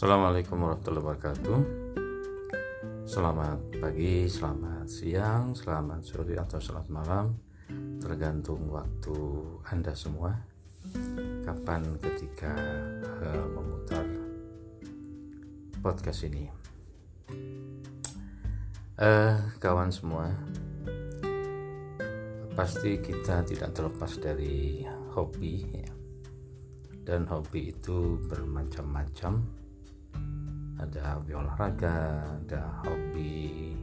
Assalamualaikum warahmatullahi wabarakatuh. Selamat pagi, selamat siang, selamat sore atau selamat malam. Tergantung waktu Anda semua. Kapan ketika uh, memutar podcast ini. Uh, Kawan semua Pasti kita tidak terlepas dari hobi ya. Dan hobi itu bermacam-macam ada hobi olahraga ada hobi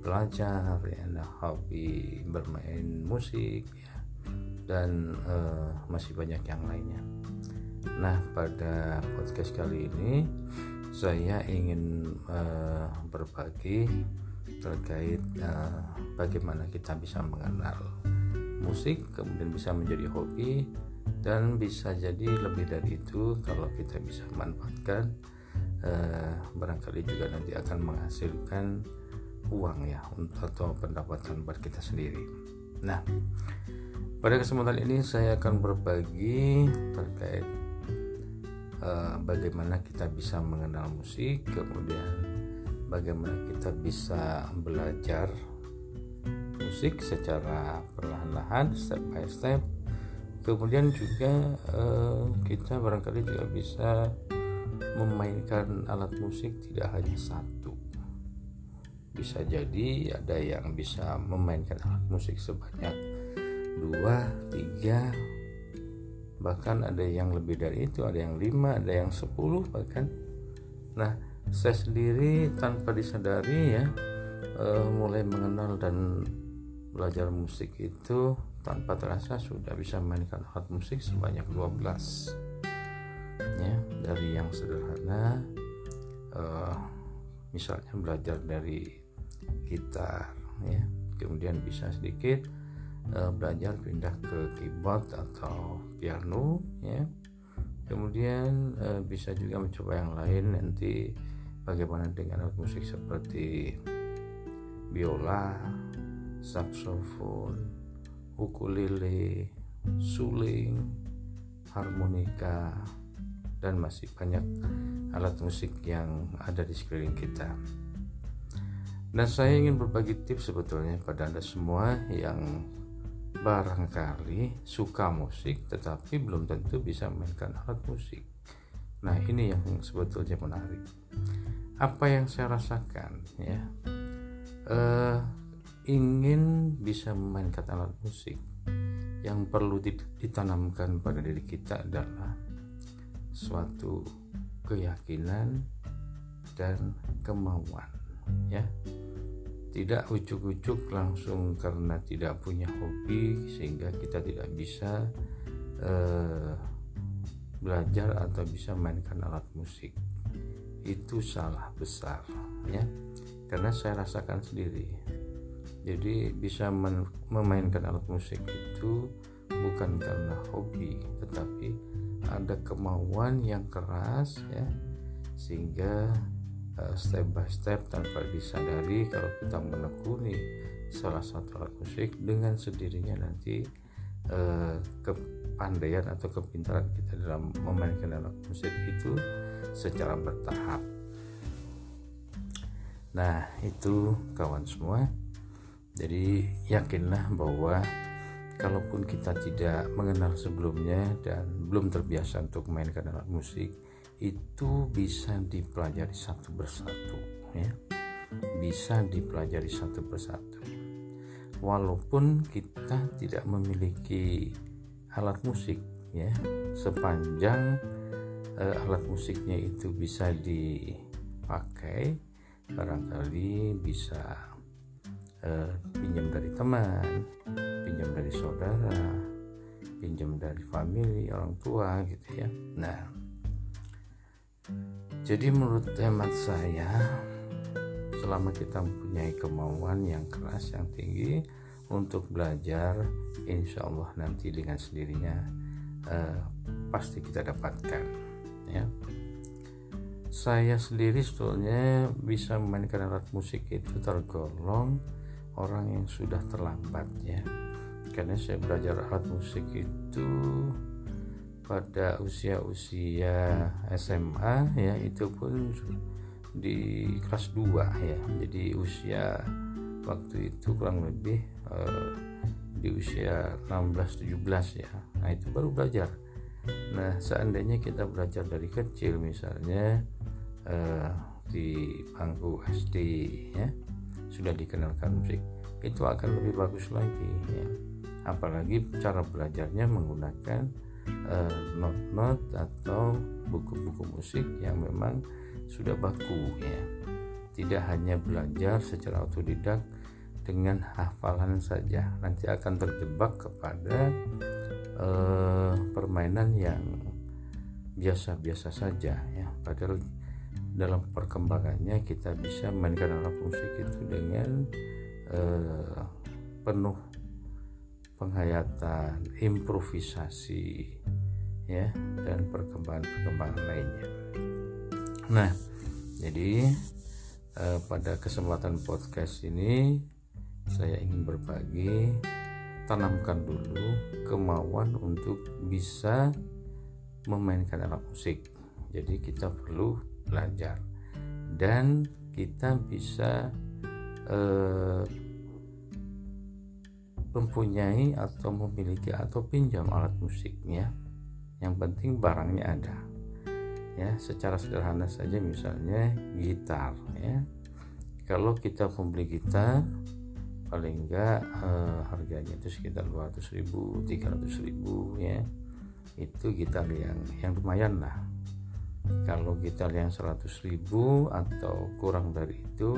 belajar ya, ada hobi bermain musik ya, dan uh, masih banyak yang lainnya. Nah pada podcast kali ini saya ingin uh, berbagi terkait uh, bagaimana kita bisa mengenal musik kemudian bisa menjadi hobi dan bisa jadi lebih dari itu kalau kita bisa manfaatkan eh, barangkali juga nanti akan menghasilkan uang ya untuk atau pendapatan buat kita sendiri. Nah, pada kesempatan ini saya akan berbagi terkait eh, bagaimana kita bisa mengenal musik, kemudian bagaimana kita bisa belajar musik secara perlahan-lahan, step by step. Kemudian juga eh, kita barangkali juga bisa memainkan alat musik tidak hanya satu. Bisa jadi ada yang bisa memainkan alat musik sebanyak dua tiga bahkan ada yang lebih dari itu ada yang lima ada yang sepuluh bahkan. Nah saya sendiri tanpa disadari ya uh, mulai mengenal dan belajar musik itu tanpa terasa sudah bisa memainkan alat musik sebanyak 12 ya dari yang sederhana uh, misalnya belajar dari gitar ya. Kemudian bisa sedikit uh, belajar pindah ke keyboard atau piano ya. Kemudian uh, bisa juga mencoba yang lain nanti bagaimana dengan alat musik seperti biola saksofon ukulele suling harmonika dan masih banyak alat musik yang ada di sekeliling kita. Dan saya ingin berbagi tips sebetulnya pada Anda semua yang barangkali suka musik tetapi belum tentu bisa memainkan alat musik. Nah, ini yang sebetulnya menarik. Apa yang saya rasakan ya? Uh, ingin bisa memainkan alat musik yang perlu ditanamkan pada diri kita adalah suatu keyakinan dan kemauan ya. Tidak ujuk-ujuk langsung karena tidak punya hobi sehingga kita tidak bisa uh, belajar atau bisa mainkan alat musik. Itu salah besar ya. Karena saya rasakan sendiri. Jadi bisa memainkan alat musik itu bukan karena hobi tetapi ada kemauan yang keras ya sehingga uh, step by step tanpa disadari kalau kita menekuni salah satu alat musik dengan sendirinya nanti uh, kepandaian atau kepintaran kita dalam memainkan alat musik itu secara bertahap. Nah, itu kawan semua. Jadi yakinlah bahwa kalaupun kita tidak mengenal sebelumnya dan belum terbiasa untuk memainkan alat musik itu bisa dipelajari satu persatu ya. Bisa dipelajari satu persatu. Walaupun kita tidak memiliki alat musik ya. Sepanjang uh, alat musiknya itu bisa dipakai barangkali bisa uh, pinjam dari teman pinjam dari saudara pinjam dari family orang tua gitu ya. Nah jadi menurut hemat saya selama kita mempunyai kemauan yang keras yang tinggi untuk belajar insya Allah nanti dengan sendirinya uh, pasti kita dapatkan ya. Saya sendiri sebetulnya bisa memainkan alat musik itu tergolong orang yang sudah terlambat ya karena saya belajar alat musik itu pada usia-usia SMA ya itu pun di kelas 2 ya. Jadi usia waktu itu kurang lebih uh, di usia 16-17 ya. Nah itu baru belajar. Nah seandainya kita belajar dari kecil misalnya uh, di bangku SD ya sudah dikenalkan musik itu akan lebih bagus lagi ya apalagi cara belajarnya menggunakan uh, not-not atau buku-buku musik yang memang sudah baku ya. Tidak hanya belajar secara otodidak dengan hafalan saja nanti akan terjebak kepada uh, permainan yang biasa-biasa saja ya. Padahal dalam perkembangannya kita bisa mainkan alat musik itu dengan uh, penuh penghayatan improvisasi ya dan perkembangan-perkembangan lainnya. Nah jadi uh, pada kesempatan podcast ini saya ingin berbagi tanamkan dulu kemauan untuk bisa memainkan alat musik. Jadi kita perlu belajar dan kita bisa eh, mempunyai atau memiliki atau pinjam alat musiknya yang penting barangnya ada ya. Secara sederhana saja misalnya gitar ya. Kalau kita membeli gitar paling enggak eh, harganya itu sekitar 200 ribu 300 ribu ya. Itu gitar yang yang lumayan lah. Kalau gitar yang 100 ribu atau kurang dari itu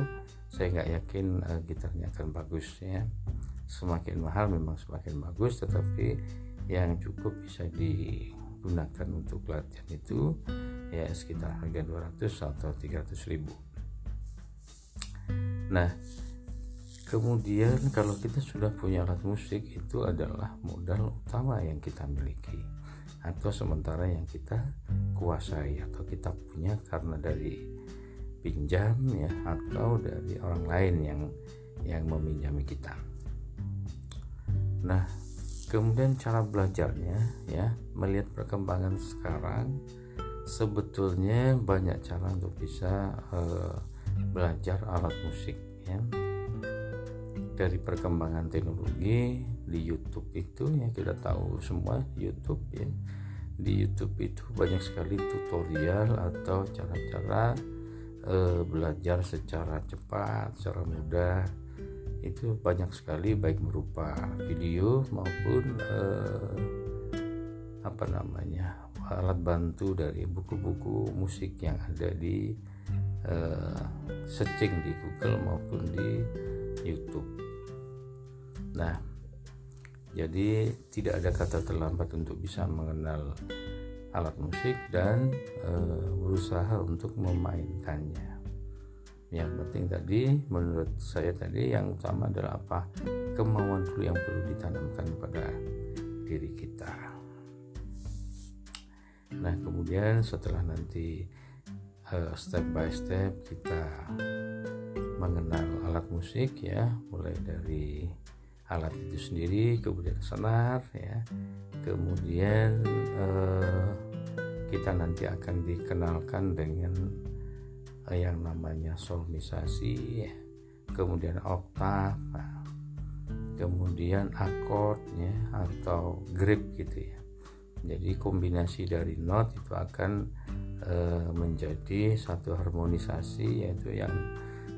saya nggak yakin eh, gitarnya akan bagus ya semakin mahal memang semakin bagus tetapi yang cukup bisa digunakan untuk latihan itu ya sekitar harga 200 atau 300 ribu nah Kemudian kalau kita sudah punya alat musik itu adalah modal utama yang kita miliki atau sementara yang kita kuasai atau kita punya karena dari pinjam ya atau dari orang lain yang yang meminjami kita. Nah, kemudian cara belajarnya ya melihat perkembangan sekarang sebetulnya banyak cara untuk bisa uh, belajar alat musik ya. Dari perkembangan teknologi di YouTube itu ya kita tahu semua YouTube ya. Di YouTube itu banyak sekali tutorial atau cara-cara e, belajar secara cepat, secara mudah itu banyak sekali baik berupa video maupun e, apa namanya alat bantu dari buku-buku musik yang ada di e, searching di Google maupun di YouTube. Nah, jadi tidak ada kata terlambat untuk bisa mengenal alat musik dan e, berusaha untuk memainkannya. Yang penting tadi menurut saya tadi yang utama adalah apa? Kemauan dulu yang perlu ditanamkan pada diri kita. Nah, kemudian setelah nanti uh, step by step kita mengenal alat musik ya, mulai dari alat itu sendiri kemudian senar ya kemudian eh, kita nanti akan dikenalkan dengan eh, yang namanya solmisasi kemudian oktav kemudian akordnya atau grip gitu ya. Jadi kombinasi dari not itu akan eh, menjadi satu harmonisasi yaitu yang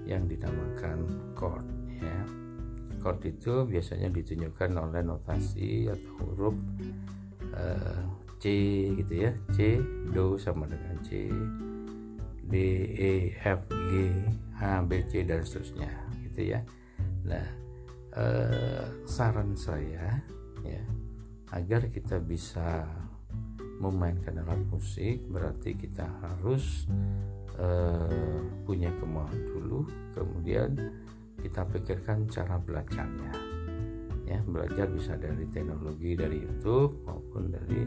yang dinamakan chord ya. Chord itu biasanya ditunjukkan oleh notasi atau huruf uh, C gitu ya C do sama dengan C D E F G A B C dan seterusnya gitu ya. Nah uh, saran saya ya agar kita bisa memainkan alat musik berarti kita harus uh, punya kemauan dulu kemudian kita pikirkan cara belajarnya ya. Belajar bisa dari teknologi dari YouTube maupun dari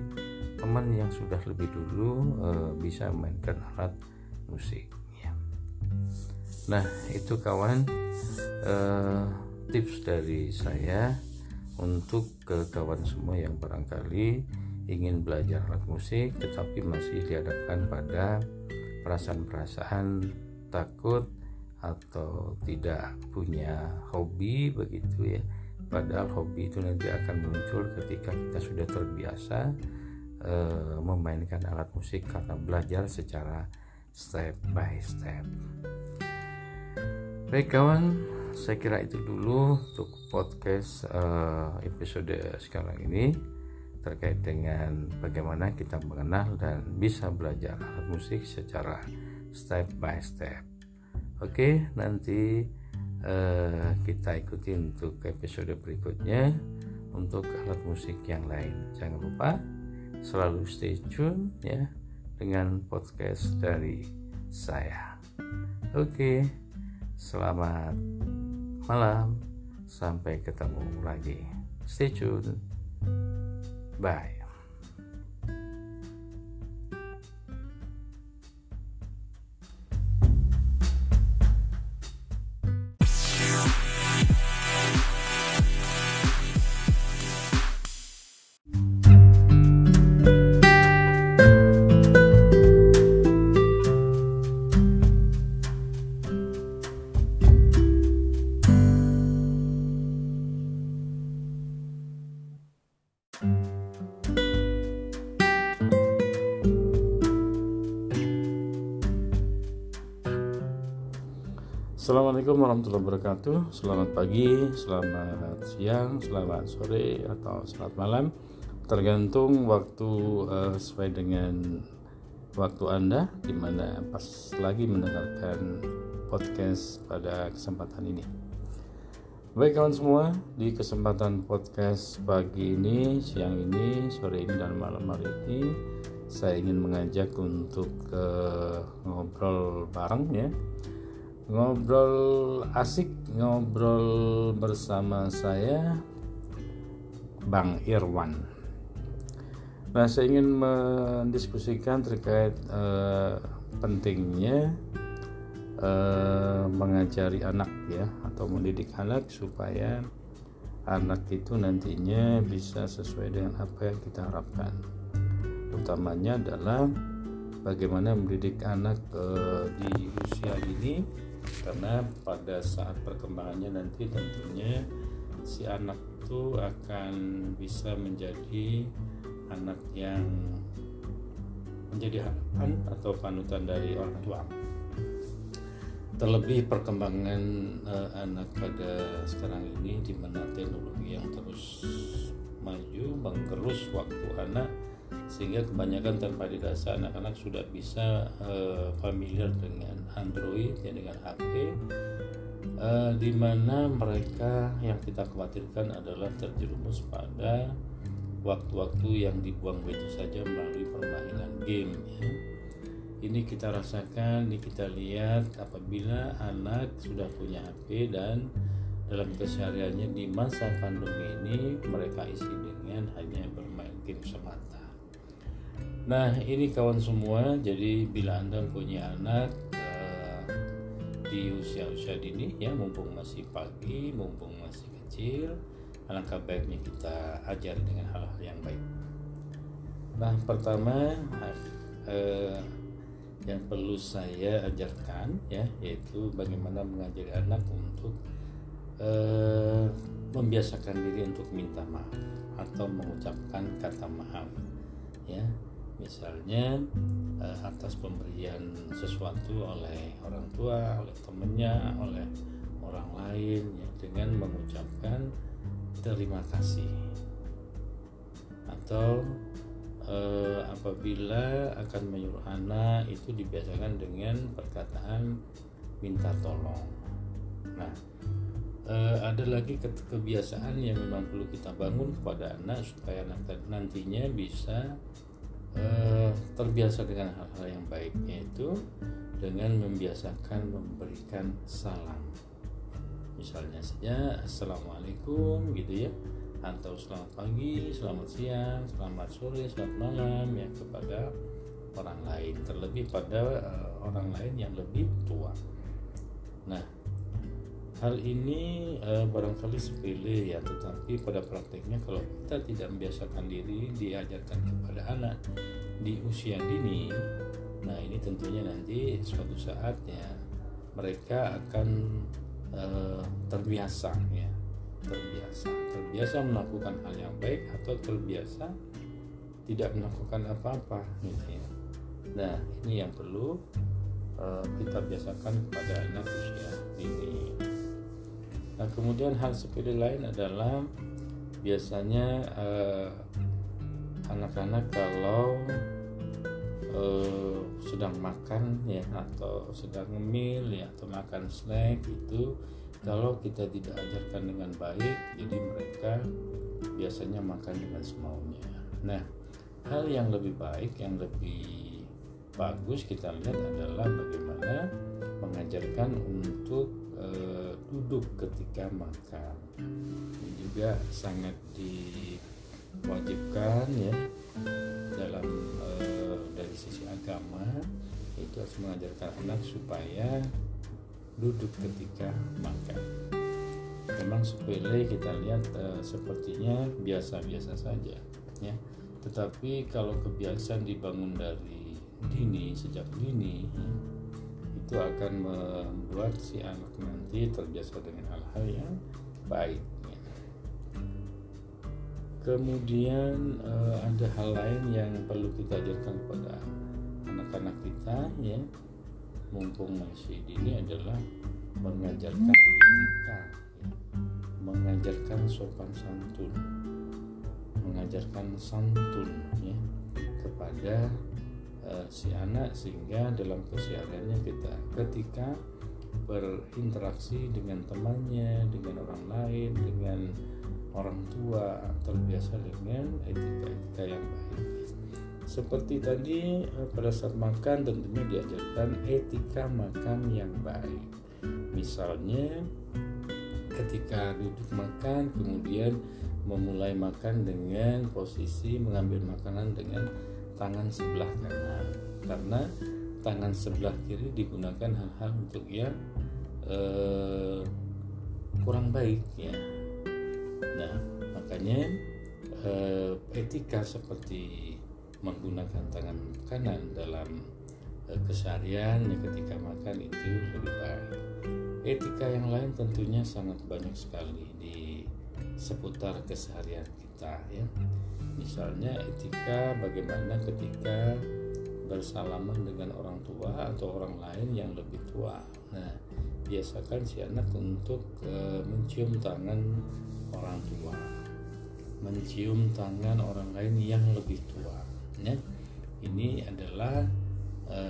teman yang sudah lebih dulu e, bisa memainkan alat ya. nah itu kawan e, tips dari saya untuk ke kawan semua yang barangkali ingin belajar alat musik tetapi masih dihadapkan pada perasaan-perasaan takut atau tidak punya hobi begitu ya padahal hobi itu nanti akan muncul ketika kita sudah terbiasa e, memainkan alat musik karena belajar secara step by step baik kawan saya kira itu dulu untuk podcast e, episode sekarang ini terkait dengan bagaimana kita mengenal dan bisa belajar alat musik secara step by step. Oke, nanti uh, kita ikuti untuk episode berikutnya untuk alat musik yang lain. Jangan lupa selalu stay tune ya dengan podcast dari saya. Oke, selamat malam. Sampai ketemu lagi. Stay tune. Bye. Warahmatullahi wabarakatuh Selamat pagi, selamat siang, selamat sore atau selamat malam. Tergantung waktu uh, sesuai dengan waktu Anda Di mana pas lagi mendengarkan podcast pada kesempatan ini. Baik kawan semua, di kesempatan podcast pagi ini, siang ini, sore ini, dan malam hari ini Saya ingin mengajak untuk uh, ngobrol bareng ya ngobrol asik ngobrol bersama saya Bang Irwan. Nah, saya ingin mendiskusikan terkait uh, pentingnya uh, mengajari anak ya atau mendidik anak supaya anak itu nantinya bisa sesuai dengan apa yang kita harapkan. Utamanya adalah bagaimana mendidik anak uh, di usia ini karena pada saat perkembangannya nanti tentunya si anak itu akan bisa menjadi anak yang menjadi harapan atau panutan dari orang tua. Terlebih perkembangan uh, anak pada sekarang ini di mana teknologi yang terus maju menggerus waktu anak sehingga kebanyakan tanpa dirasa anak-anak sudah bisa uh, familiar dengan Android ya dengan HP uh, eh, di mana mereka yang kita khawatirkan adalah terjerumus pada waktu-waktu yang dibuang begitu saja melalui permainan game ya. ini kita rasakan ini kita lihat apabila anak sudah punya HP dan dalam kesehariannya di masa pandemi ini mereka isi dengan hanya bermain game semata Nah ini kawan semua, jadi bila anda punya anak uh, di usia-usia dini ya, mumpung masih pagi, mumpung masih kecil, alangkah baiknya kita ajari dengan hal-hal yang baik. Nah pertama uh, yang perlu saya ajarkan ya, yaitu bagaimana mengajari anak untuk uh, membiasakan diri untuk minta maaf atau mengucapkan kata maaf ya misalnya uh, atas pemberian sesuatu oleh orang tua, oleh temannya, oleh orang lain ya dengan mengucapkan terima kasih atau uh, apabila akan menyuruh anak itu dibiasakan dengan perkataan minta tolong. Nah, uh, ada lagi ke kebiasaan yang memang perlu kita bangun kepada anak supaya anak nantinya bisa eh, terbiasa dengan hal-hal yang baik yaitu dengan membiasakan memberikan salam. Misalnya saja assalamualaikum gitu ya. Atau selamat pagi, selamat siang, selamat sore, selamat malam ya kepada orang lain. Terlebih pada uh, orang lain yang lebih tua. Nah Hal ini eh, barangkali sepele ya, tetapi pada prakteknya kalau kita tidak membiasakan diri diajarkan kepada anak di usia dini, nah ini tentunya nanti suatu saat ya mereka akan eh, terbiasa ya, terbiasa, terbiasa melakukan hal yang baik atau terbiasa tidak melakukan apa-apa gitu ya. Nah ini yang perlu uh, kita biasakan kepada anak usia dini. Nah kemudian hal sepele lain adalah biasanya anak anak-anak kalau uh, sedang makan ya atau sedang ngemil ya atau makan snack itu kalau kita tidak ajarkan dengan baik jadi mereka biasanya makan dengan semaunya. Nah hal yang lebih baik yang lebih bagus kita lihat adalah bagaimana mengajarkan untuk e, duduk ketika makan. Ini juga sangat diwajibkan ya dalam e, dari sisi agama itu harus mengajarkan anak supaya duduk ketika makan. Memang sepele kita lihat e, sepertinya biasa-biasa saja ya. Tetapi kalau kebiasaan dibangun dari dini sejak dini itu akan membuat si anak nanti terbiasa dengan hal-hal yang baik kemudian uh, ada hal lain yang perlu kita ajarkan kepada anak-anak kita ya. Mumpung masih dini adalah mengajarkan etika ya. mengajarkan sopan santun. Mengajarkan santun ya kepada uh, si anak sehingga dalam kesehariannya kita ketika berinteraksi dengan temannya, dengan orang lain, dengan orang tua terbiasa dengan etika-etika yang baik. Seperti tadi eh, pada saat makan tentunya diajarkan etika makan yang baik. Misalnya ketika duduk makan kemudian memulai makan dengan posisi mengambil makanan dengan tangan sebelah kanan karena tangan sebelah kiri digunakan hal-hal untuk yang eh, kurang baik ya. Nah makanya eh, etika seperti menggunakan tangan kanan dalam eh, keseharian ya, ketika makan itu lebih baik. Etika yang lain tentunya sangat banyak sekali di seputar keseharian kita ya misalnya etika bagaimana ketika bersalaman dengan orang tua atau orang lain yang lebih tua. Nah biasakan si anak untuk e, mencium tangan orang tua. Mencium tangan orang lain yang lebih tua ya. Ini adalah e,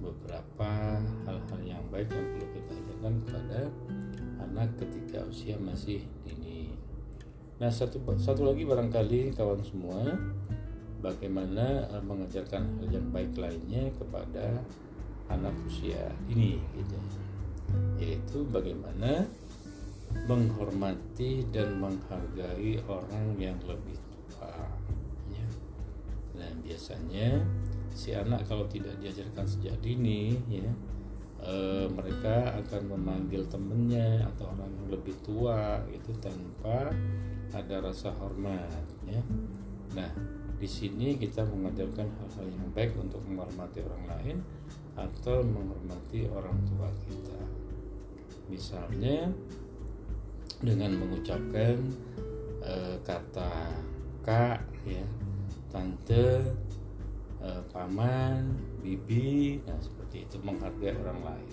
beberapa hal-hal yang baik yang perlu kita ajarkan kepada anak ketika usia masih dini Nah satu satu lagi barangkali kawan semua bagaimana uh, mengajarkan hal yang baik lainnya kepada anak usia ini gitu yaitu bagaimana menghormati dan menghargai orang yang lebih tua ya. dan biasanya si anak kalau tidak diajarkan sejak dini ya e, mereka akan memanggil temennya atau orang yang lebih tua itu tanpa ada rasa hormat ya. Nah di sini kita mengajarkan hal-hal yang baik untuk menghormati orang lain atau menghormati orang tua kita. Misalnya dengan mengucapkan uh, kata kak ya tante uh, paman bibi nah seperti itu menghargai orang lain.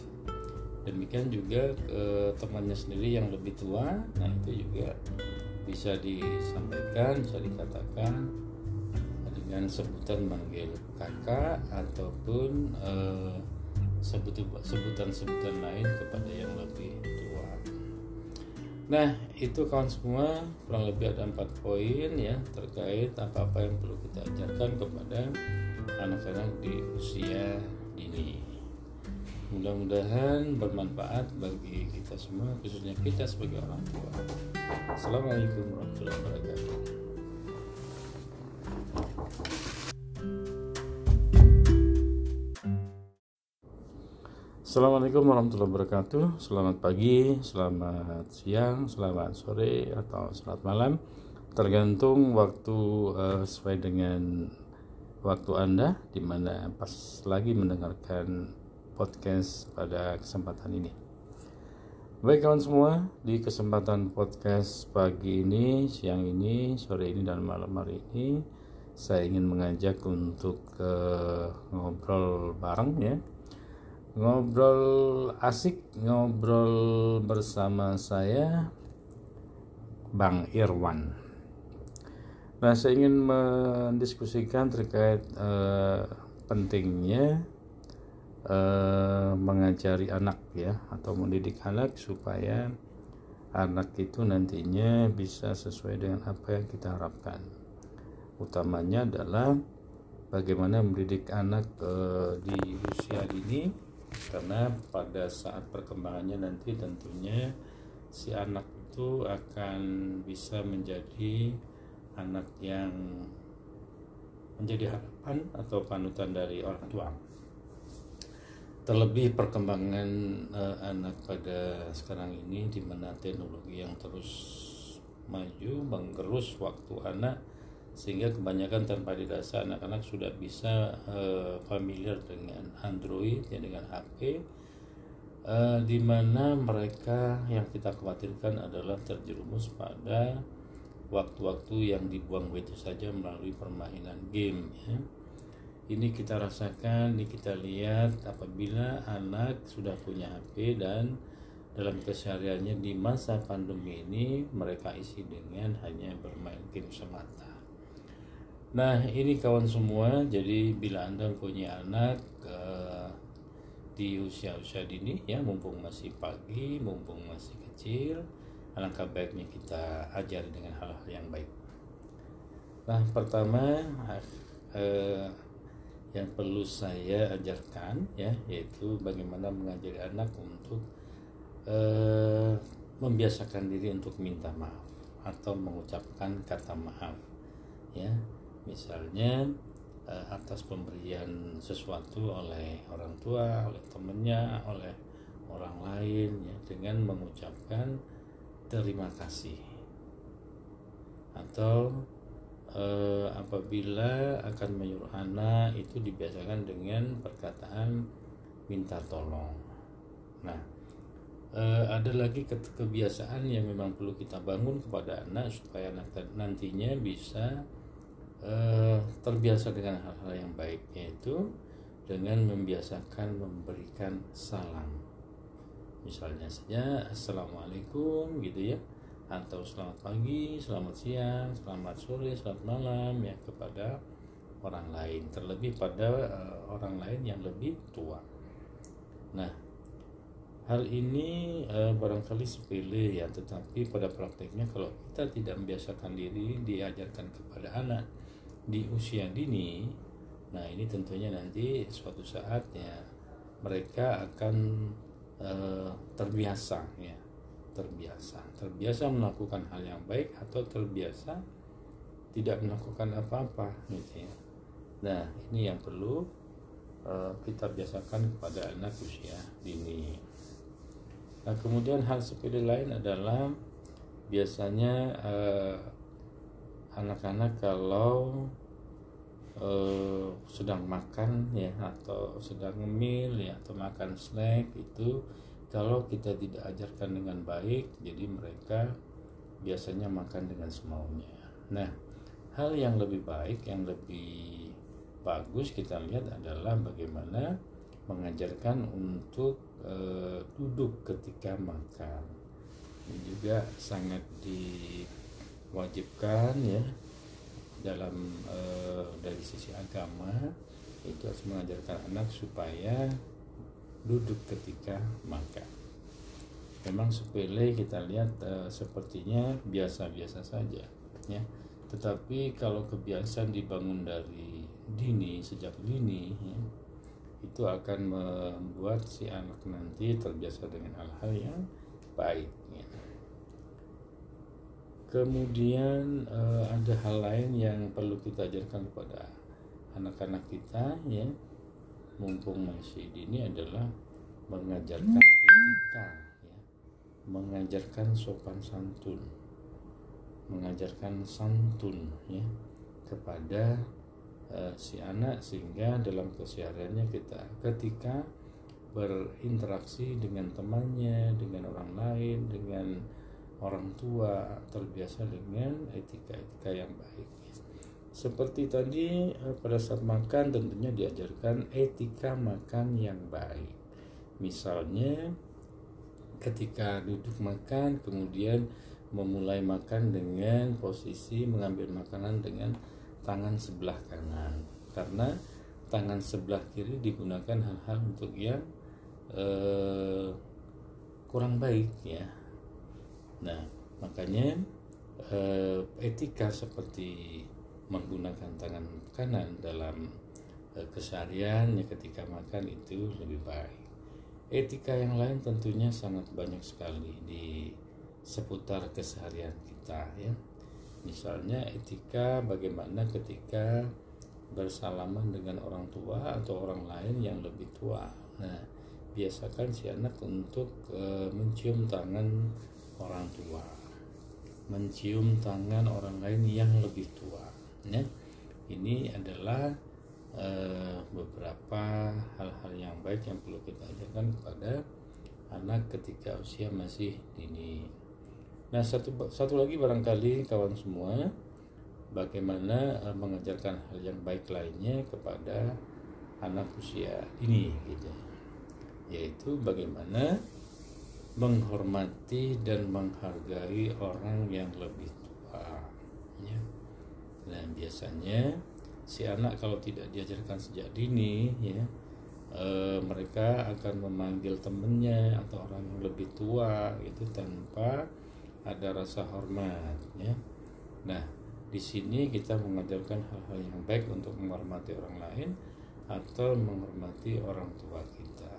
Demikian juga ke temannya sendiri yang lebih tua nah itu juga bisa disampaikan bisa dikatakan dengan sebutan manggil kakak ataupun uh, sebutan-sebutan lain kepada yang lebih tua. Nah, itu kawan semua kurang lebih ada empat poin ya terkait apa-apa yang perlu kita ajarkan kepada anak-anak di usia dini. Mudah-mudahan bermanfaat bagi kita semua, khususnya kita sebagai orang tua. Assalamualaikum warahmatullahi wabarakatuh. Assalamualaikum warahmatullahi wabarakatuh Selamat pagi, selamat siang, selamat sore, atau selamat malam Tergantung waktu uh, sesuai dengan waktu Anda Di mana pas lagi mendengarkan podcast pada kesempatan ini Baik kawan semua, di kesempatan podcast pagi ini, siang ini, sore ini, dan malam hari ini Saya ingin mengajak untuk uh, ngobrol bareng ya ngobrol asik ngobrol bersama saya Bang Irwan. Nah, saya ingin mendiskusikan terkait eh, pentingnya eh, mengajari anak ya atau mendidik anak supaya anak itu nantinya bisa sesuai dengan apa yang kita harapkan. Utamanya adalah bagaimana mendidik anak eh, di usia dini karena pada saat perkembangannya nanti tentunya si anak itu akan bisa menjadi anak yang menjadi harapan atau panutan dari orang tua. Terlebih perkembangan uh, anak pada sekarang ini di mana teknologi yang terus maju menggerus waktu anak sehingga kebanyakan tanpa dirasa anak-anak sudah bisa uh, familiar dengan Android ya dengan HP uh, eh, di mana mereka yang kita khawatirkan adalah terjerumus pada waktu-waktu yang dibuang begitu saja melalui permainan game ya. Ini kita rasakan, ini kita lihat apabila anak sudah punya HP dan dalam kesehariannya di masa pandemi ini mereka isi dengan hanya bermain game semata Nah ini kawan semua jadi bila anda punya anak uh, di usia-usia dini ya mumpung masih pagi mumpung masih kecil alangkah baiknya kita ajar dengan hal-hal yang baik. Nah pertama uh, yang perlu saya ajarkan ya yaitu bagaimana mengajari anak untuk uh, membiasakan diri untuk minta maaf atau mengucapkan kata maaf ya. Misalnya uh, atas pemberian sesuatu oleh orang tua, oleh temannya, oleh orang lain ya dengan mengucapkan terima kasih atau uh, apabila akan menyuruh anak itu dibiasakan dengan perkataan minta tolong. Nah, uh, ada lagi kebiasaan yang memang perlu kita bangun kepada anak supaya nantinya bisa uh, terbiasa dengan hal-hal yang baik yaitu dengan membiasakan memberikan salam misalnya saja assalamualaikum gitu ya atau selamat pagi, selamat siang, selamat sore, selamat malam ya kepada orang lain. Terlebih pada uh, orang lain yang lebih tua. Nah, hal ini uh, barangkali sepele ya, tetapi pada prakteknya kalau kita tidak membiasakan diri diajarkan kepada anak di usia dini nah ini tentunya nanti suatu saat ya mereka akan uh, terbiasa ya terbiasa. Terbiasa melakukan hal yang baik atau terbiasa tidak melakukan apa-apa gitu ya. Nah ini yang perlu uh, kita biasakan kepada anak usia dini. Nah kemudian hal sepele lain adalah biasanya uh, anak-anak kalau uh, sedang makan ya atau sedang ngemil ya atau makan snack itu kalau kita tidak ajarkan dengan baik jadi mereka biasanya makan dengan semaunya. Nah hal yang lebih baik yang lebih bagus kita lihat adalah bagaimana mengajarkan untuk uh, duduk ketika makan. Ini juga sangat di wajibkan ya dalam e, dari sisi agama. Itu harus mengajarkan anak supaya duduk ketika makan. Memang sepele kita lihat e, sepertinya biasa-biasa saja ya. Tetapi kalau kebiasaan dibangun dari dini sejak dini ya, itu akan membuat si anak nanti terbiasa dengan hal-hal yang baik ya. Kemudian uh, ada hal lain yang perlu kita ajarkan kepada anak-anak kita ya mumpung masih dini adalah mengajarkan etika ya mengajarkan sopan santun mengajarkan santun ya kepada uh, si anak sehingga dalam kesehariannya kita ketika berinteraksi dengan temannya, dengan orang lain, dengan orang tua terbiasa dengan etika-etika yang baik. Seperti tadi eh, pada saat makan tentunya diajarkan etika makan yang baik. Misalnya ketika duduk makan kemudian memulai makan dengan posisi mengambil makanan dengan tangan sebelah kanan karena tangan sebelah kiri digunakan hal-hal untuk yang eh, kurang baik ya nah makanya eh, etika seperti menggunakan tangan kanan dalam eh, keseharian ya ketika makan itu lebih baik. Etika yang lain tentunya sangat banyak sekali di seputar keseharian kita ya. Misalnya etika bagaimana ketika bersalaman dengan orang tua atau orang lain yang lebih tua. Nah biasakan si anak untuk e, mencium tangan orang tua mencium tangan orang lain yang lebih tua ya ini adalah e, beberapa hal-hal yang baik yang perlu kita ajarkan kepada anak ketika usia masih dini Nah satu satu lagi barangkali kawan semua bagaimana uh, mengajarkan hal yang baik lainnya kepada anak usia ini gitu yaitu bagaimana menghormati dan menghargai orang yang lebih. Nah biasanya si anak kalau tidak diajarkan sejak dini ya e, mereka akan memanggil temennya atau orang yang lebih tua itu tanpa ada rasa hormat ya. Nah, di sini kita mengajarkan hal-hal yang baik untuk menghormati orang lain atau menghormati orang tua kita.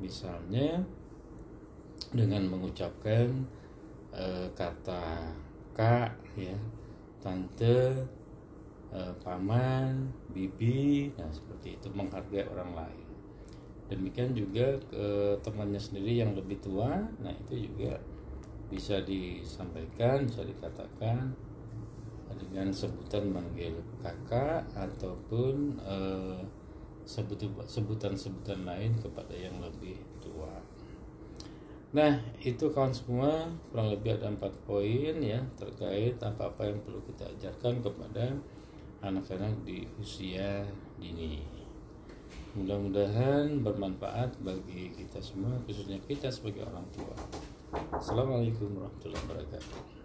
Misalnya dengan mengucapkan e, kata kak ya, tante, e, paman, bibi, nah seperti itu menghargai orang lain. Demikian juga ke temannya sendiri yang lebih tua, nah itu juga bisa disampaikan bisa dikatakan dengan sebutan manggil kakak ataupun eh, sebutan-sebutan lain kepada yang lebih. Nah, itu kawan semua kurang lebih ada empat poin ya terkait apa-apa yang perlu kita ajarkan kepada anak-anak di usia dini. Mudah-mudahan bermanfaat bagi kita semua, khususnya kita sebagai orang tua. Assalamualaikum warahmatullahi wabarakatuh.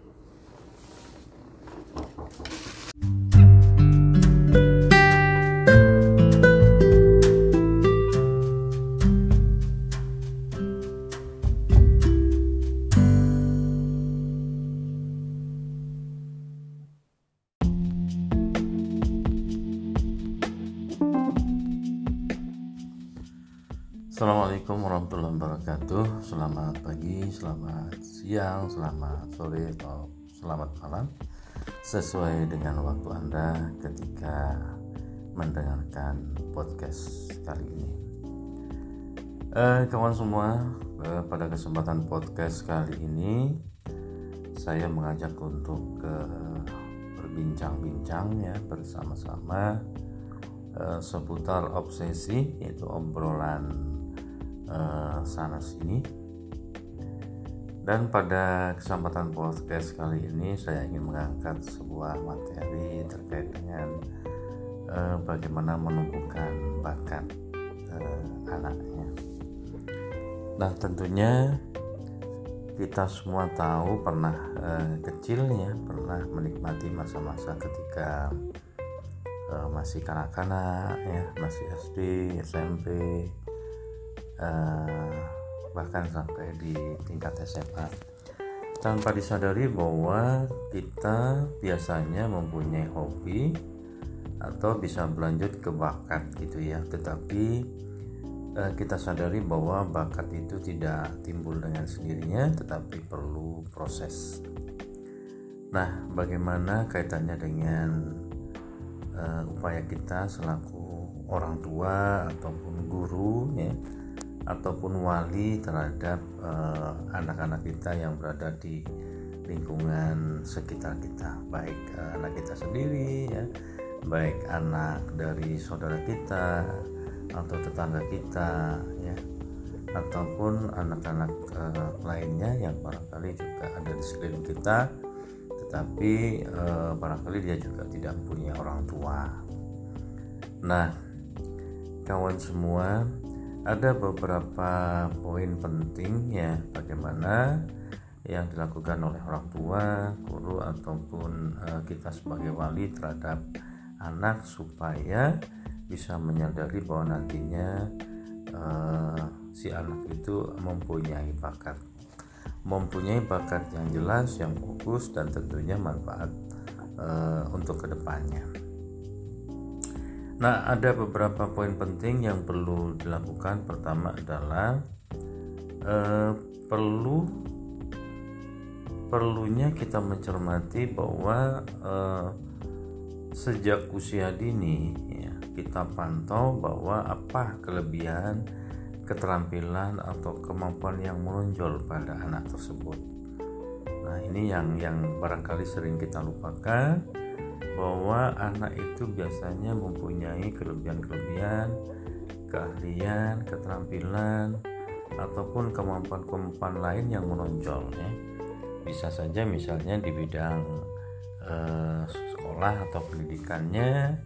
Selamat siang, selamat sore atau selamat malam. Sesuai dengan waktu Anda ketika mendengarkan podcast kali ini. Eh, Kawan semua, eh, pada kesempatan podcast kali ini Saya mengajak untuk eh, berbincang-bincang ya bersama-sama eh, seputar obsesi yaitu obrolan uh, sana sini dan pada kesempatan podcast kali ini saya ingin mengangkat sebuah materi terkait dengan uh, bagaimana menumbuhkan bakat uh, anaknya. Nah tentunya kita semua tahu pernah uh, kecil ya pernah menikmati masa-masa ketika uh, masih kanak-kanak ya masih SD SMP Eh, bahkan sampai di tingkat SMA tanpa disadari bahwa kita biasanya mempunyai hobi atau bisa berlanjut ke bakat gitu ya. Tetapi eh, kita sadari bahwa bakat itu tidak timbul dengan sendirinya tetapi perlu proses. Nah bagaimana kaitannya dengan uh, upaya kita selaku orang tua ataupun guru ya ataupun wali terhadap eh, anak-anak uh, kita yang berada di lingkungan sekitar kita. Baik uh, anak kita sendiri ya. Baik anak dari saudara kita atau tetangga kita ya. Ataupun anak-anak uh, lainnya yang barangkali juga ada di sekeliling kita tetapi uh, barangkali dia juga tidak punya orang tua. Nah kawan semua ada beberapa poin penting ya bagaimana yang dilakukan oleh orang tua, guru ataupun uh, kita sebagai wali terhadap anak supaya bisa menyadari bahwa nantinya uh, si anak itu mempunyai bakat. Mempunyai bakat yang jelas yang fokus dan tentunya manfaat uh, untuk ke depannya Nah, ada beberapa poin penting yang perlu dilakukan. Pertama adalah eh, perlu perlunya kita mencermati bahwa eh, sejak usia dini ya, kita pantau bahwa apa kelebihan, keterampilan atau kemampuan yang menonjol pada anak tersebut. Nah, ini yang yang barangkali sering kita lupakan bahwa anak itu biasanya mempunyai kelebihan-kelebihan, keahlian, keterampilan, ataupun kemampuan-kemampuan lain yang menonjol ya. Bisa saja misalnya di bidang eh, sekolah atau pendidikannya,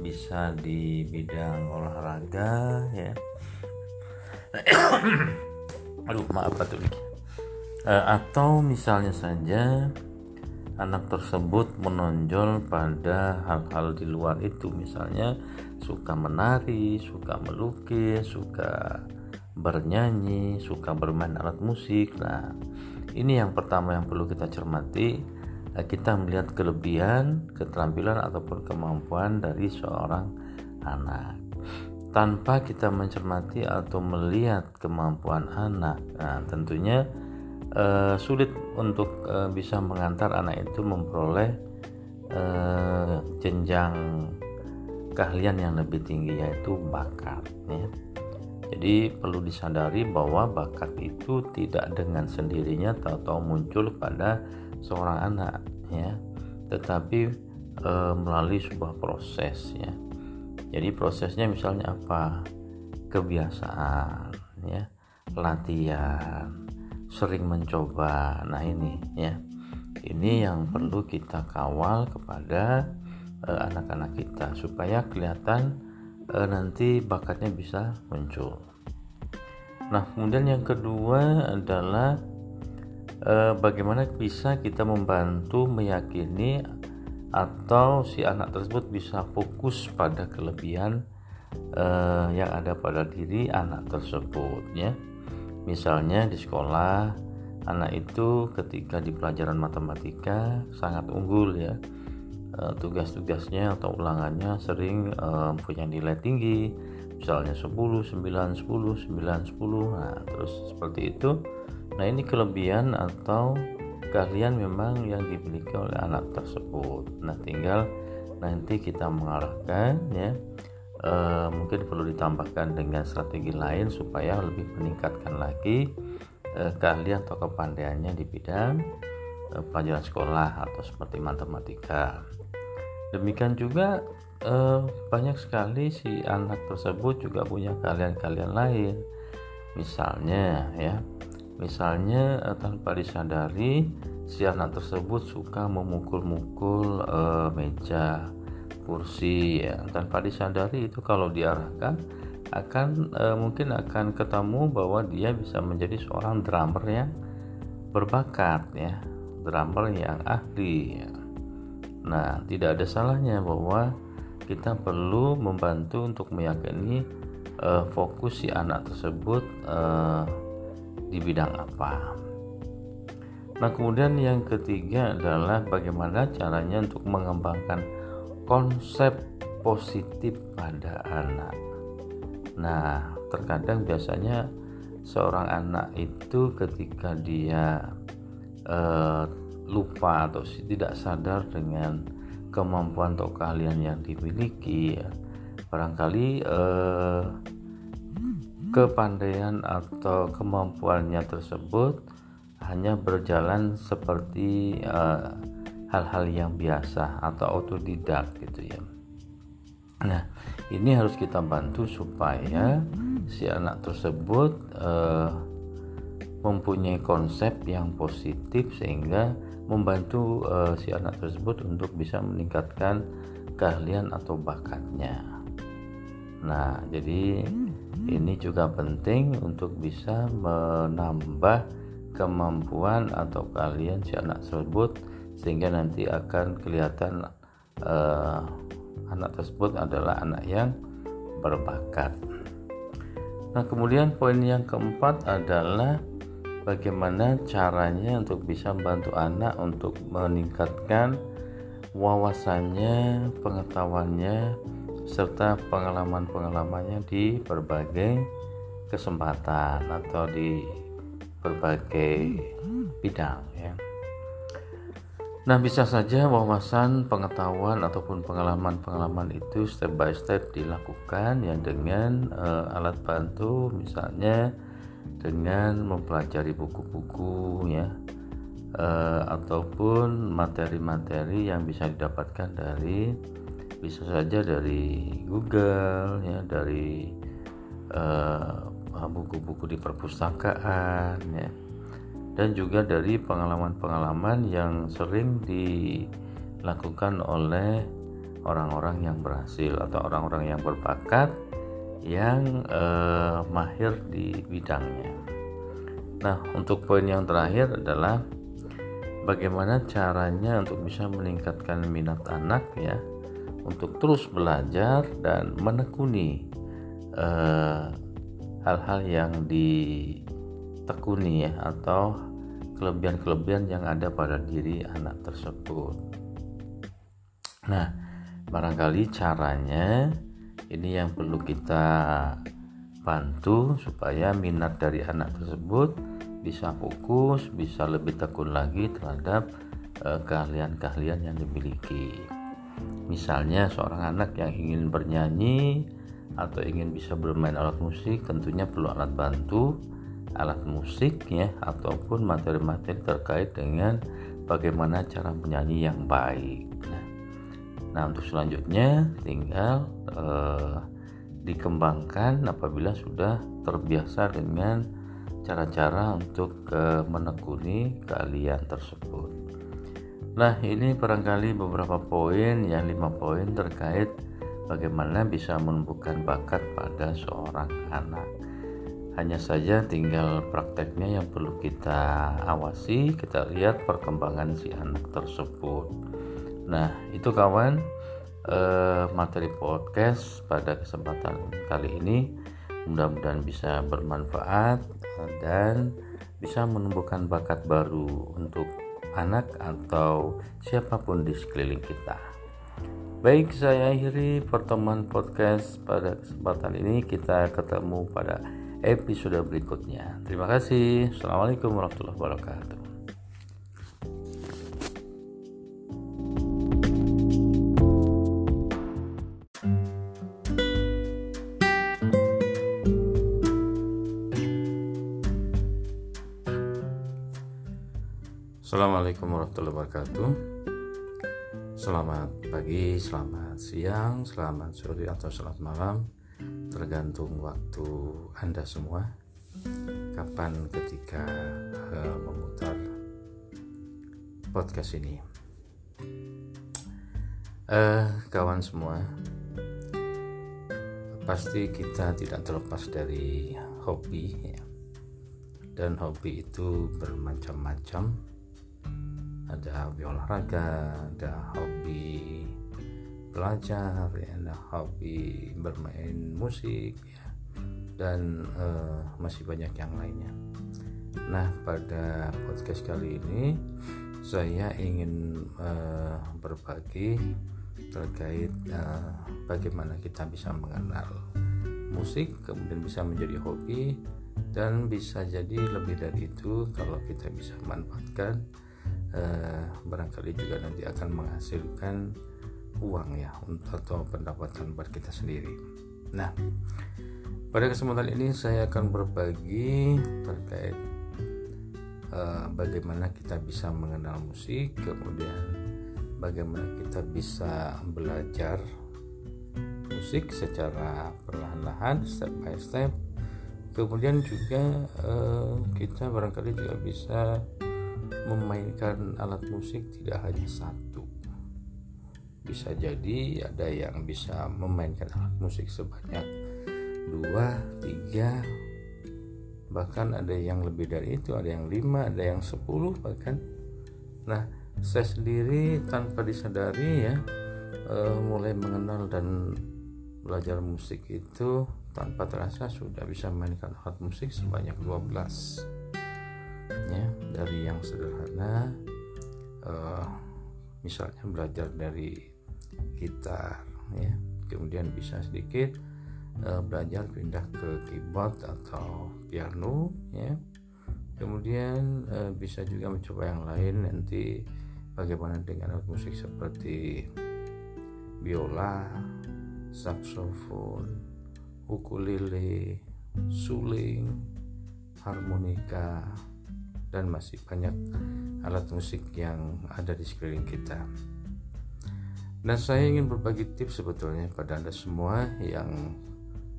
bisa di bidang olahraga ya. Aduh, maaf nih. Eh, atau misalnya saja anak tersebut menonjol pada hal-hal di luar itu misalnya suka menari, suka melukis, suka bernyanyi, suka bermain alat musik. Nah, ini yang pertama yang perlu kita cermati. Eh, kita melihat kelebihan, keterampilan ataupun kemampuan dari seorang anak. Tanpa kita mencermati atau melihat kemampuan anak, nah tentunya uh, sulit untuk uh, bisa mengantar anak itu memperoleh uh, jenjang keahlian yang lebih tinggi yaitu bakat ya. Jadi perlu disadari bahwa bakat itu tidak dengan sendirinya tahu-tahu muncul pada seorang anak ya, tetapi e, melalui sebuah proses ya. Jadi prosesnya misalnya apa? Kebiasaan ya, latihan, sering mencoba. Nah, ini ya. Ini yang perlu kita kawal kepada eh, anak-anak uh, kita supaya kelihatan uh, nanti bakatnya bisa muncul. Nah, kemudian yang kedua adalah uh, bagaimana bisa kita membantu meyakini atau si anak tersebut bisa fokus pada kelebihan uh, yang ada pada diri anak tersebut ya Misalnya di sekolah, anak itu ketika di pelajaran matematika sangat unggul ya. E, tugas-tugasnya atau ulangannya sering e, punya nilai tinggi, misalnya 10, 9, 10, 9, 10. Nah, terus seperti itu. Nah, ini kelebihan atau keahlian memang yang dimiliki oleh anak tersebut. Nah, tinggal nanti kita mengarahkan ya uh, mungkin perlu ditambahkan dengan strategi lain supaya lebih meningkatkan lagi uh, keahlian atau kepandaiannya di bidang uh, pelajaran sekolah atau seperti matematika. Demikian juga uh, banyak sekali si anak tersebut juga punya keahlian-keahlian lain. Misalnya ya, misalnya uh, tanpa disadari si anak tersebut suka memukul-mukul uh, meja kursi ya. Tanpa disadari itu kalau diarahkan akan e, mungkin akan ketemu bahwa dia bisa menjadi seorang drummer yang berbakat ya. Drummer yang ahli ya. nah tidak ada salahnya bahwa kita perlu membantu untuk meyakini e, fokus si anak tersebut e, di bidang apa. Nah kemudian yang ketiga adalah bagaimana caranya untuk mengembangkan konsep positif pada anak. Nah, terkadang biasanya seorang anak itu ketika dia uh, lupa atau tidak sadar dengan kemampuan atau keahlian yang dimiliki, ya, barangkali uh, kepandaian atau kemampuannya tersebut hanya berjalan seperti eh, hal-hal yang biasa atau autodidak gitu ya. Nah, ini harus kita bantu supaya si anak tersebut uh, mempunyai konsep yang positif sehingga membantu uh, si anak tersebut untuk bisa meningkatkan keahlian atau bakatnya. Nah, jadi ini juga penting untuk bisa menambah kemampuan atau keahlian si anak tersebut sehingga nanti akan kelihatan uh, anak tersebut adalah anak yang berbakat. Nah, kemudian poin yang keempat adalah bagaimana caranya untuk bisa membantu anak untuk meningkatkan wawasannya, pengetahuannya, serta pengalaman-pengalamannya di berbagai kesempatan atau di berbagai bidang ya. Nah, bisa saja wawasan, pengetahuan ataupun pengalaman-pengalaman itu step by step dilakukan ya dengan uh, alat bantu misalnya dengan mempelajari buku-buku ya uh, ataupun materi-materi yang bisa didapatkan dari bisa saja dari Google ya dari eh, buku-buku uh, di perpustakaan ya dan juga dari pengalaman-pengalaman yang sering dilakukan oleh orang-orang yang berhasil atau orang-orang yang berbakat yang eh, mahir di bidangnya. Nah, untuk poin yang terakhir adalah bagaimana caranya untuk bisa meningkatkan minat anak ya untuk terus belajar dan menekuni eh, hal-hal eh, yang di tekuni ya atau kelebihan-kelebihan yang ada pada diri anak tersebut. Nah, barangkali caranya ini yang perlu kita bantu supaya minat dari anak tersebut bisa fokus, bisa lebih tekun lagi terhadap eh, keahlian-keahlian yang dimiliki. Misalnya seorang anak yang ingin bernyanyi atau ingin bisa bermain alat musik tentunya perlu alat bantu alat musik ya ataupun materi-materi terkait dengan bagaimana cara menyanyi yang baik. Nah, nah untuk selanjutnya tinggal eh, dikembangkan apabila sudah terbiasa dengan cara-cara untuk eh, menekuni keahlian tersebut. Nah ini barangkali beberapa poin yang lima poin terkait bagaimana bisa menumbuhkan bakat pada seorang anak hanya saja tinggal prakteknya yang perlu kita awasi kita lihat perkembangan si anak tersebut nah itu kawan eh, materi podcast pada kesempatan kali ini mudah-mudahan bisa bermanfaat dan bisa menumbuhkan bakat baru untuk anak atau siapa pun di sekeliling kita. Baik, saya akhiri pertemuan podcast pada kesempatan ini. Kita ketemu pada episode berikutnya. Terima kasih. Assalamualaikum warahmatullahi wabarakatuh. Assalamualaikum warahmatullahi wabarakatuh. Selamat pagi, selamat siang, selamat sore atau selamat malam tergantung waktu Anda semua kapan ketika uh, memutar podcast ini. Uh, kawan semua, pasti kita tidak terlepas dari hobi ya. dan hobi itu bermacam-macam. Ada hobi olahraga, ada hobi belajar ya nah, hobi bermain musik ya dan uh, masih banyak yang lainnya. Nah pada podcast kali ini saya ingin uh, berbagi terkait uh, bagaimana kita bisa mengenal musik kemudian bisa menjadi hobi dan bisa jadi lebih dari itu kalau kita bisa manfaatkan uh, barangkali juga nanti akan menghasilkan uang ya atau pendapatan buat kita sendiri. Nah, pada kesempatan ini saya akan berbagi terkait uh, bagaimana kita bisa mengenal musik, kemudian bagaimana kita bisa belajar musik secara perlahan-lahan, step by step. Kemudian juga uh, kita barangkali juga bisa memainkan alat musik tidak hanya satu. Bisa jadi ada yang bisa memainkan alat musik sebanyak dua tiga bahkan ada yang lebih dari itu ada yang lima ada yang sepuluh bahkan. Nah saya sendiri tanpa disadari ya uh, mulai mengenal dan belajar musik itu tanpa terasa sudah bisa mainkan alat musik sebanyak 12 ya dari yang sederhana uh, misalnya belajar dari gitar ya kemudian bisa sedikit uh, belajar pindah ke keyboard atau piano ya kemudian uh, bisa juga mencoba yang lain nanti bagaimana dengan alat musik seperti biola saksofon ukulele suling harmonika dan masih banyak alat musik yang ada di sekeliling kita. Dan saya ingin berbagi tips sebetulnya pada Anda semua yang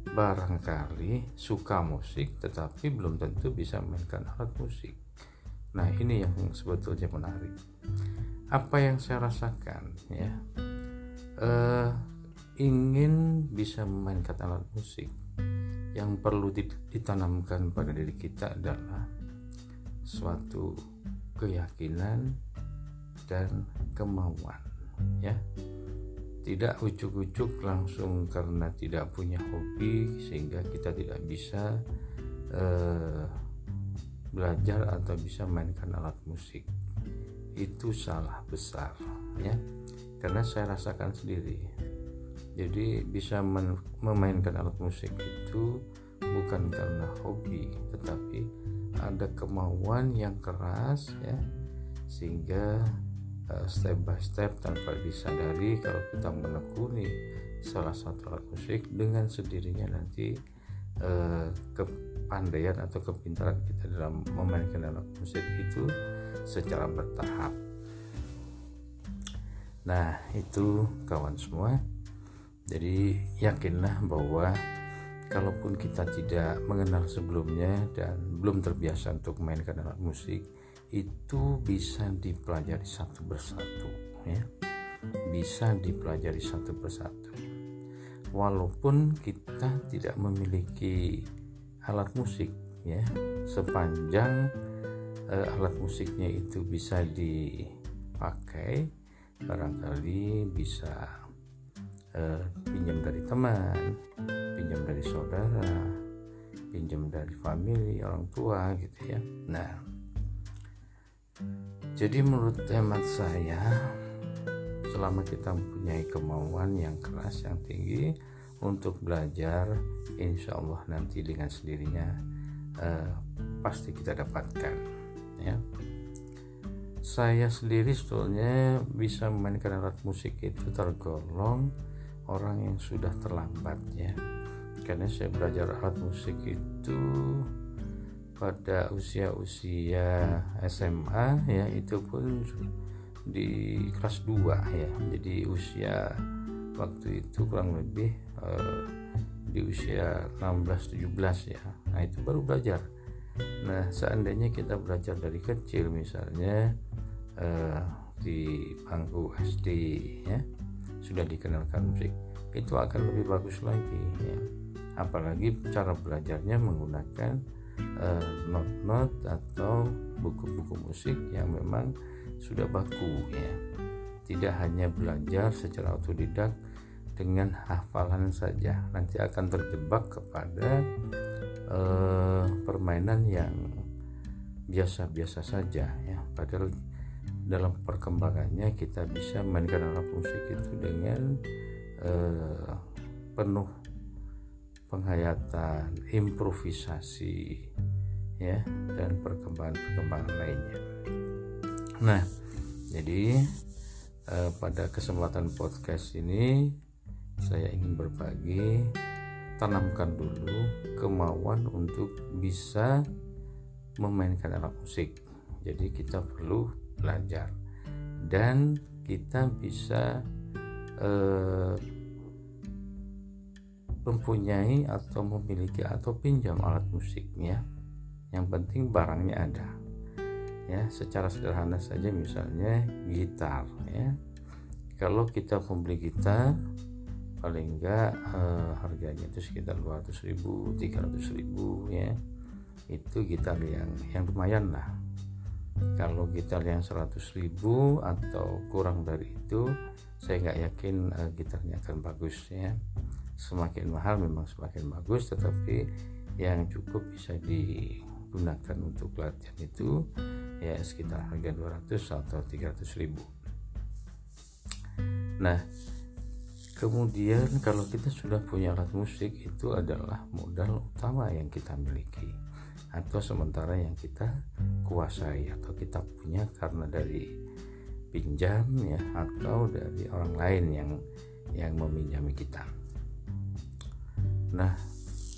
barangkali suka musik tetapi belum tentu bisa memainkan alat musik. Nah, ini yang sebetulnya menarik. Apa yang saya rasakan ya, uh, ingin bisa memainkan alat musik, yang perlu ditanamkan pada diri kita adalah suatu keyakinan dan kemauan, ya. Tidak ucuk-ucuk langsung karena tidak punya hobi sehingga kita tidak bisa uh, belajar atau bisa mainkan alat musik. Itu salah besar ya. Karena saya rasakan sendiri. Jadi bisa memainkan alat musik itu bukan karena hobi tetapi ada kemauan yang keras ya. Sehingga Eh, step by step tanpa disadari kalau kita menekuni salah satu alat musik dengan sendirinya nanti eh, kepandaian atau kepintaran kita dalam memainkan alat musik itu secara bertahap. Nah, itu kawan semua. Jadi yakinlah bahwa kalaupun kita tidak mengenal sebelumnya dan belum terbiasa untuk memainkan alat musik, itu bisa dipelajari satu persatu ya. Bisa dipelajari satu persatu. Walaupun kita tidak memiliki alat musik ya. Sepanjang uh, alat musiknya itu bisa dipakai barangkali bisa uh, pinjam dari teman pinjam dari saudara pinjam dari family orang tua gitu ya. Nah jadi menurut hemat saya selama kita mempunyai kemauan yang keras yang tinggi untuk belajar insya Allah nanti dengan sendirinya uh, pasti kita dapatkan ya. Saya sendiri sebetulnya bisa memainkan alat musik itu tergolong orang yang sudah terlambat ya. Karena saya belajar alat musik itu pada usia-usia SMA ya itu pun di kelas 2 ya. Jadi usia waktu itu kurang lebih uh, di usia 16-17 ya. Nah itu baru belajar. Nah seandainya kita belajar dari kecil misalnya uh, di bangku SD ya sudah dikenalkan musik itu akan lebih bagus lagi ya. Apalagi cara belajarnya menggunakan uh, not-not atau buku-buku musik yang memang sudah baku ya. Tidak hanya belajar secara otodidak dengan hafalan saja nanti akan terjebak kepada uh, permainan yang biasa-biasa saja ya. Padahal dalam perkembangannya kita bisa mainkan alat musik itu dengan uh, penuh penghayatan, improvisasi, ya, dan perkembangan-perkembangan lainnya. Nah, jadi eh, pada kesempatan podcast ini saya ingin berbagi tanamkan dulu kemauan untuk bisa memainkan alat musik. Jadi kita perlu belajar dan kita bisa eh, mempunyai atau memiliki atau pinjam alat musiknya yang penting barangnya ada ya. Secara sederhana saja misalnya gitar ya. Kalau kita membeli gitar paling enggak eh, harganya itu sekitar 200 ribu 300 ribu ya. Itu gitar yang yang lumayan lah. Kalau gitar yang 100 ribu atau kurang dari itu saya nggak yakin uh, gitarnya akan bagus ya semakin mahal memang semakin bagus tetapi yang cukup bisa digunakan untuk latihan itu ya sekitar harga 200 atau 300 ribu. Nah kemudian kalau kita sudah punya alat musik itu adalah modal utama yang kita miliki atau sementara yang kita kuasai atau kita punya karena dari pinjam ya atau dari orang lain yang yang meminjami kita Nah,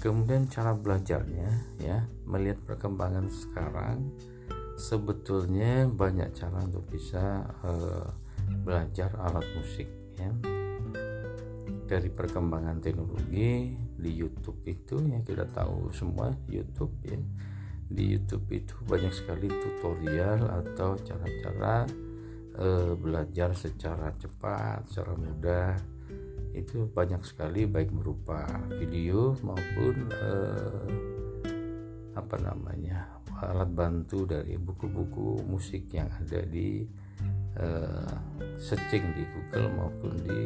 kemudian cara belajarnya ya, melihat perkembangan sekarang sebetulnya banyak cara untuk bisa uh, belajar alat musik ya. Dari perkembangan teknologi di YouTube itu ya kita tahu semua YouTube ya. Di YouTube itu banyak sekali tutorial atau cara-cara uh, belajar secara cepat, secara mudah itu banyak sekali baik berupa video maupun eh, apa namanya alat bantu dari buku-buku musik yang ada di eh, searching di Google maupun di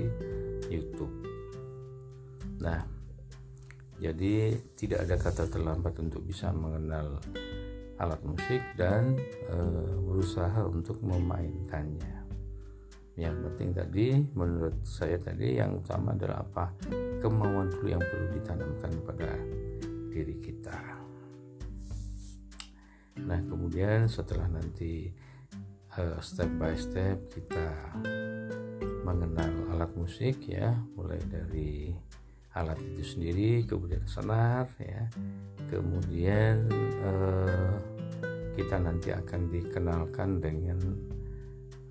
YouTube. Nah, jadi tidak ada kata terlambat untuk bisa mengenal alat musik dan eh, berusaha untuk memainkannya yang penting tadi menurut saya tadi yang utama adalah apa? Kemauan dulu yang perlu ditanamkan pada diri kita. Nah kemudian setelah nanti uh, step by step kita mengenal alat musik ya mulai dari alat itu sendiri kemudian senar ya kemudian uh, kita nanti akan dikenalkan dengan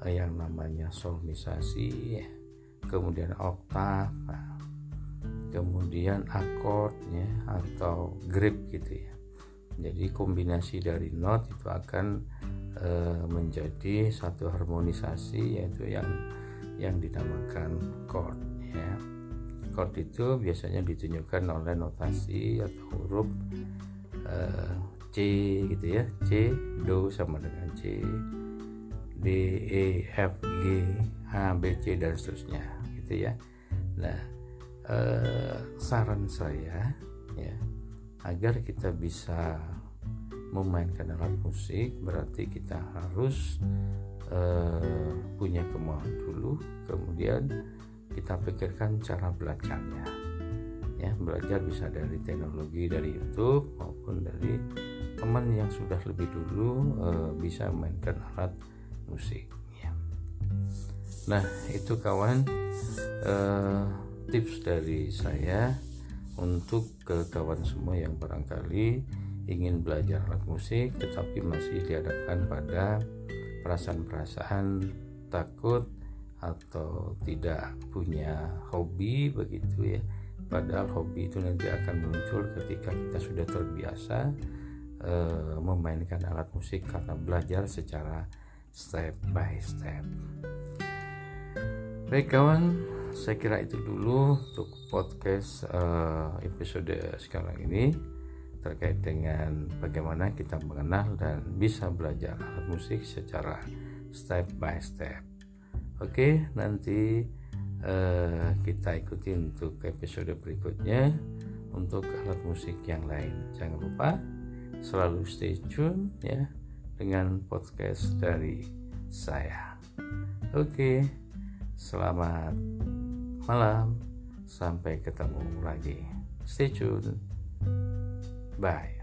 yang namanya solmisasi kemudian oktav kemudian akordnya atau grip gitu ya. Jadi kombinasi dari not itu akan e, menjadi satu harmonisasi yaitu yang yang dinamakan chord ya. Chord itu biasanya ditunjukkan oleh notasi atau huruf e, C gitu ya C do sama dengan C D E F G H B C dan seterusnya gitu ya. Nah eh, saran saya ya agar kita bisa memainkan alat musik berarti kita harus eh, punya kemauan dulu kemudian kita pikirkan cara belajarnya ya. Belajar bisa dari teknologi dari YouTube maupun dari teman yang sudah lebih dulu eh, bisa memainkan alat musik ya. Nah itu kawan eh, tips dari saya untuk ke kawan semua yang barangkali ingin belajar alat musik tetapi masih dihadapkan pada perasaan-perasaan takut atau tidak punya hobi begitu ya padahal hobi itu nanti akan muncul ketika kita sudah terbiasa e, memainkan alat musik karena belajar secara step by step. Baik kawan, saya kira itu dulu untuk podcast uh, episode sekarang ini terkait dengan bagaimana kita mengenal dan bisa belajar alat musik secara step by step. Oke, nanti uh, kita ikuti untuk episode berikutnya untuk alat musik yang lain. Jangan lupa selalu stay tune ya dengan podcast dari saya. Oke, selamat malam. Sampai ketemu lagi. Stay tune. Bye.